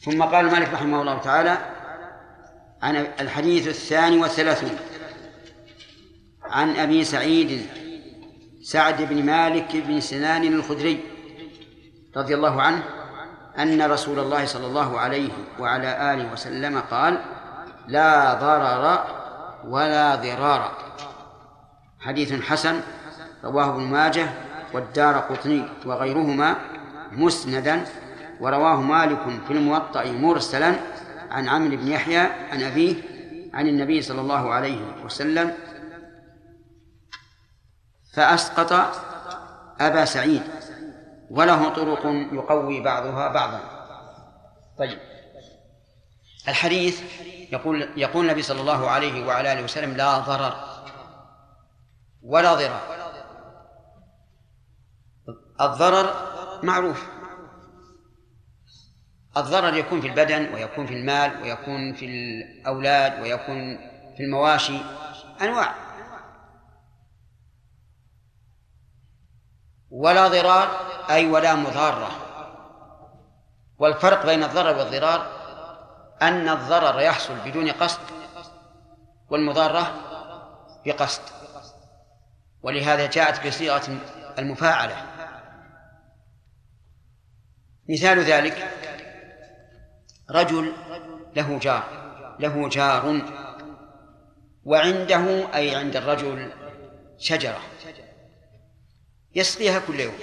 ثم قال مالك رحمه الله تعالى عن الحديث الثاني والثلاثون. عن أبي سعيد سعد بن مالك بن سنان الخدري رضي الله عنه أن رسول الله صلى الله عليه وعلى آله وسلم قال لا ضرر ولا ضرار. حديث حسن رواه ابن ماجه والدار قطني وغيرهما مسندا ورواه مالك في الموطأ مرسلا عن عمرو بن يحيى عن أبيه عن النبي صلى الله عليه وسلم فأسقط أبا سعيد وله طرق يقوي بعضها بعضا. طيب. الحديث يقول يقول النبي صلى الله عليه وعلى آله وسلم لا ضرر ولا ضرار. الضرر معروف. الضرر يكون في البدن ويكون في المال ويكون في الأولاد ويكون في المواشي أنواع. ولا ضرار أي ولا مضارة. والفرق بين الضرر والضرار أن الضرر يحصل بدون قصد والمضارة بقصد. ولهذا جاءت بصيغة المفاعلة. مثال ذلك رجل له جار له جار. وعنده أي عند الرجل شجرة يسقيها كل يوم.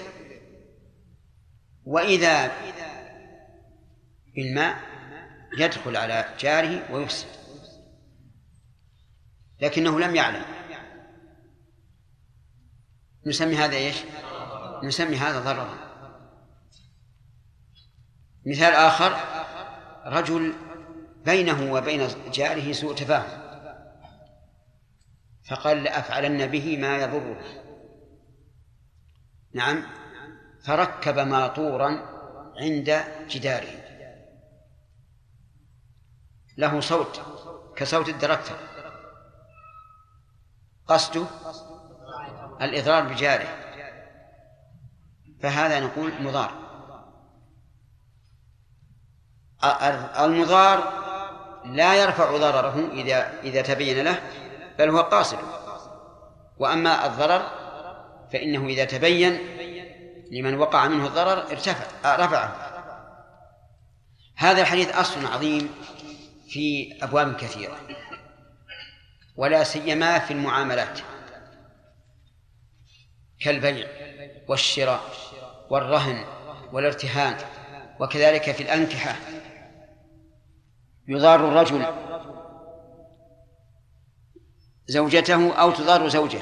وإذا بالماء يدخل على جاره ويفسد لكنه لم يعلم. نسمي هذا إيش؟ نسمي هذا ضررا. مثال آخر رجل بينه وبين جاره سوء تفاهم فقال لأفعلن به ما يضره. نعم فركب ماطورا عند جداره. له صوت كصوت الدركتر قصده الإضرار بجاره. فهذا نقول مضار. المضار لا يرفع ضرره إذا إذا تبين له بل هو قاصد. وأما الضرر فإنه إذا تبين لمن وقع منه الضرر ارتفع رفعه. هذا الحديث أصل عظيم في أبواب كثيرة ولا سيما في المعاملات كالبيع والشراء والرهن والارتهان وكذلك في الأنكحة. يضار الرجل زوجته أو تضار زوجه.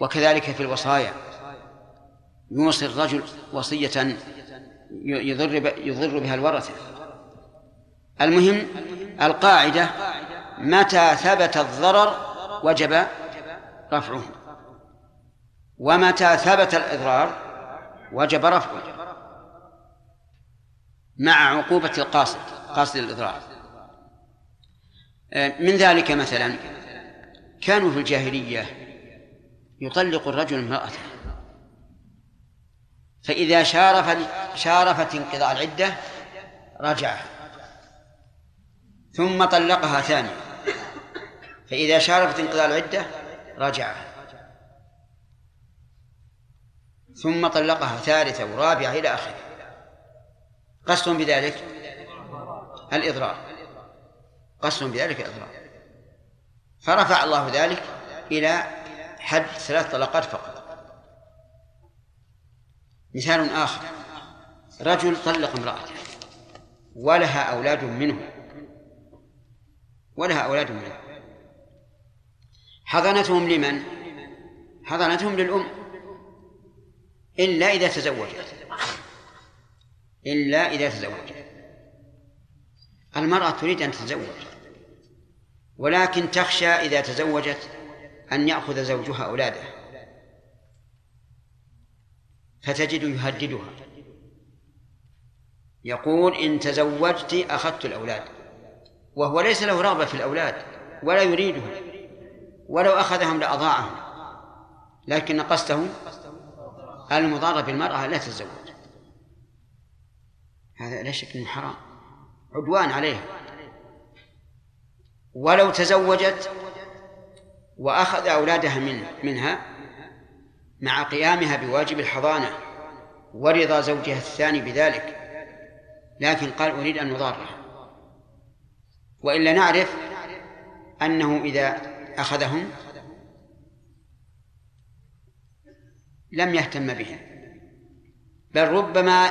وكذلك في الوصايا. يوصي الرجل وصية يضر يضر بها الورثة. المهم القاعدة متى ثبت الضرر وجب رفعه. ومتى ثبت الإضرار وجب رفعه. مع عقوبة القاصد. قاصد الإضرار. آه، من ذلك مثلا كانوا في الجاهلية يطلق الرجل امرأته. فإذا شارف شارفت انقضاء العدة رجعها ثم طلقها ثانية فإذا شارفت انقضاء العدة رجعها ثم طلقها ثالثة ورابعة إلى آخره. قصد بذلك؟ الإضرار. قصد بذلك الإضرار فرفع الله ذلك إلى حد ثلاث طلقات فقط. مثال آخر. رجل طلق امرأته ولها أولاد منه. ولها أولاد منه. حضنتهم لمن؟ حضنتهم للأم. إلا إذا تزوجت. إلا إذا تزوجت. المرأة تريد أن تتزوج ولكن تخشى إذا تزوجت أن يأخذ زوجها أولاده فتجد يهددها. يقول إن تزوجت أخذت الأولاد وهو ليس له رغبة في الأولاد ولا يريدهم ولو أخذهم لأضاعهم لكن قصده المضارة بالمرأة لا تتزوج. هذا لا شك إنه حرام. عدوان عليها ولو تزوجت وأخذ أولادها من منها مع قيامها بواجب الحضانة ورضا زوجها الثاني بذلك لكن قال أريد أن نضاره وإلا نعرف أنه إذا أخذهم لم يهتم بهم بل ربما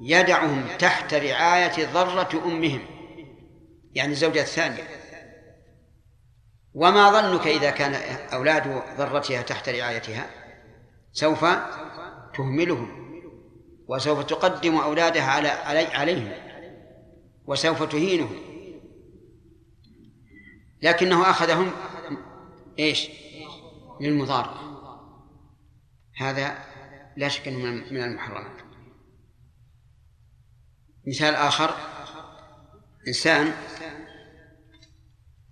يدعهم تحت رعاية ضرة أمهم. يعني الزوجة الثانية. وما ظنك إذا كان أولاد ضرتها تحت رعايتها؟ سوف تهملهم. وسوف تقدم أولادها على علي عليهم. وسوف تهينهم. لكنه أخذهم إيش؟ للمضارة هذا لا شك أنه من المحرمات. مثال آخر إنسان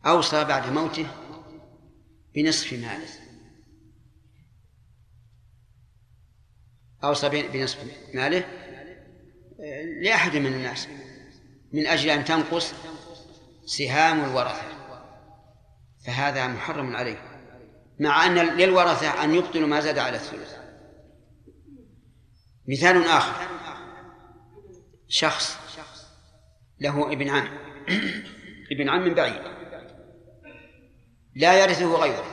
أوصى بعد موته بنصف ماله أوصى بنصف ماله لأحد من الناس من أجل أن تنقص سهام الورثة. فهذا محرم عليه مع أن للورثة أن يبطلوا ما زاد على الثلث. مثال آخر شخص له ابن عم. ابن عم من بعيد. لا يرثه غيره.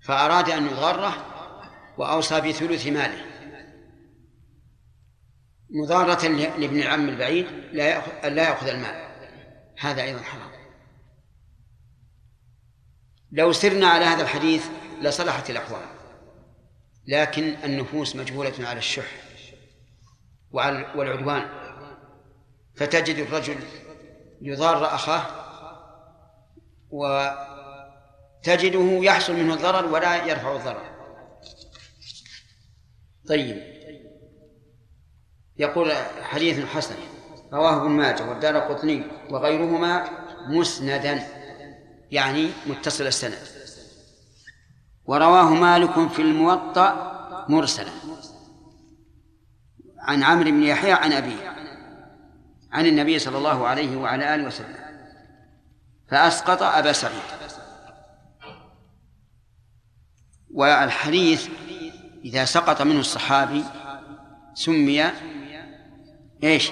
فأراد أن يضاره وأوصى بثلث ماله. مضارة لابن العم البعيد لا يأخذ لا يأخذ المال. هذا أيضا حرام. لو سرنا على هذا الحديث لصلحت الأحوال لكن النفوس مجبولة على الشح. والعدوان. فتجد الرجل يضار أخاه وتجده يحصل منه الضرر ولا يرفع الضرر. طيب. يقول حديث حسن رواه ابن ماجه والدار قطني وغيرهما مسندا يعني متصل السند. ورواه مالك في الموطأ مرسلا. عن عمرو بن يحيى عن أبيه عن النبي صلى الله عليه وعلى آله وسلم فأسقط أبا سعيد. والحديث إذا سقط منه الصحابي سمي إيش؟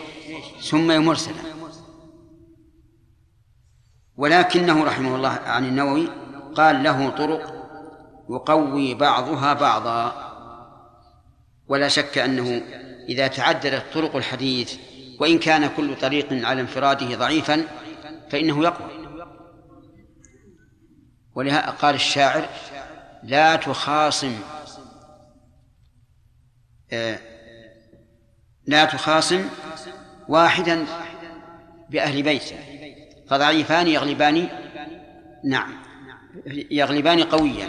سمي مرسلا. ولكنه رحمه الله عن النووي قال له طرق يقوي بعضها بعضا. ولا شك أنه إذا تعددت طرق الحديث وإن كان كل طريق على انفراده ضعيفا فإنه يقوى. ولهذا قال الشاعر لا تخاصم آه، لا تخاصم واحدا بأهل بيته فضعيفان يغلبان نعم يغلبان قويا.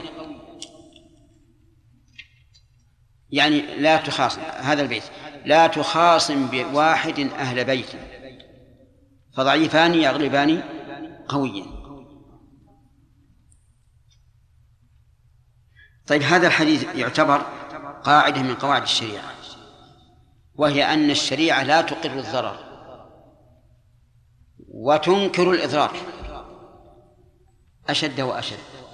يعني لا تخاصم هذا البيت. لا تخاصم بواحد أهل بيت. فضعيفان يغلبان قويا. طيب هذا الحديث يعتبر قاعدة من قواعد الشريعة وهي أن الشريعة لا تقر الضرر وتنكر الإضرار. أشد وأشد.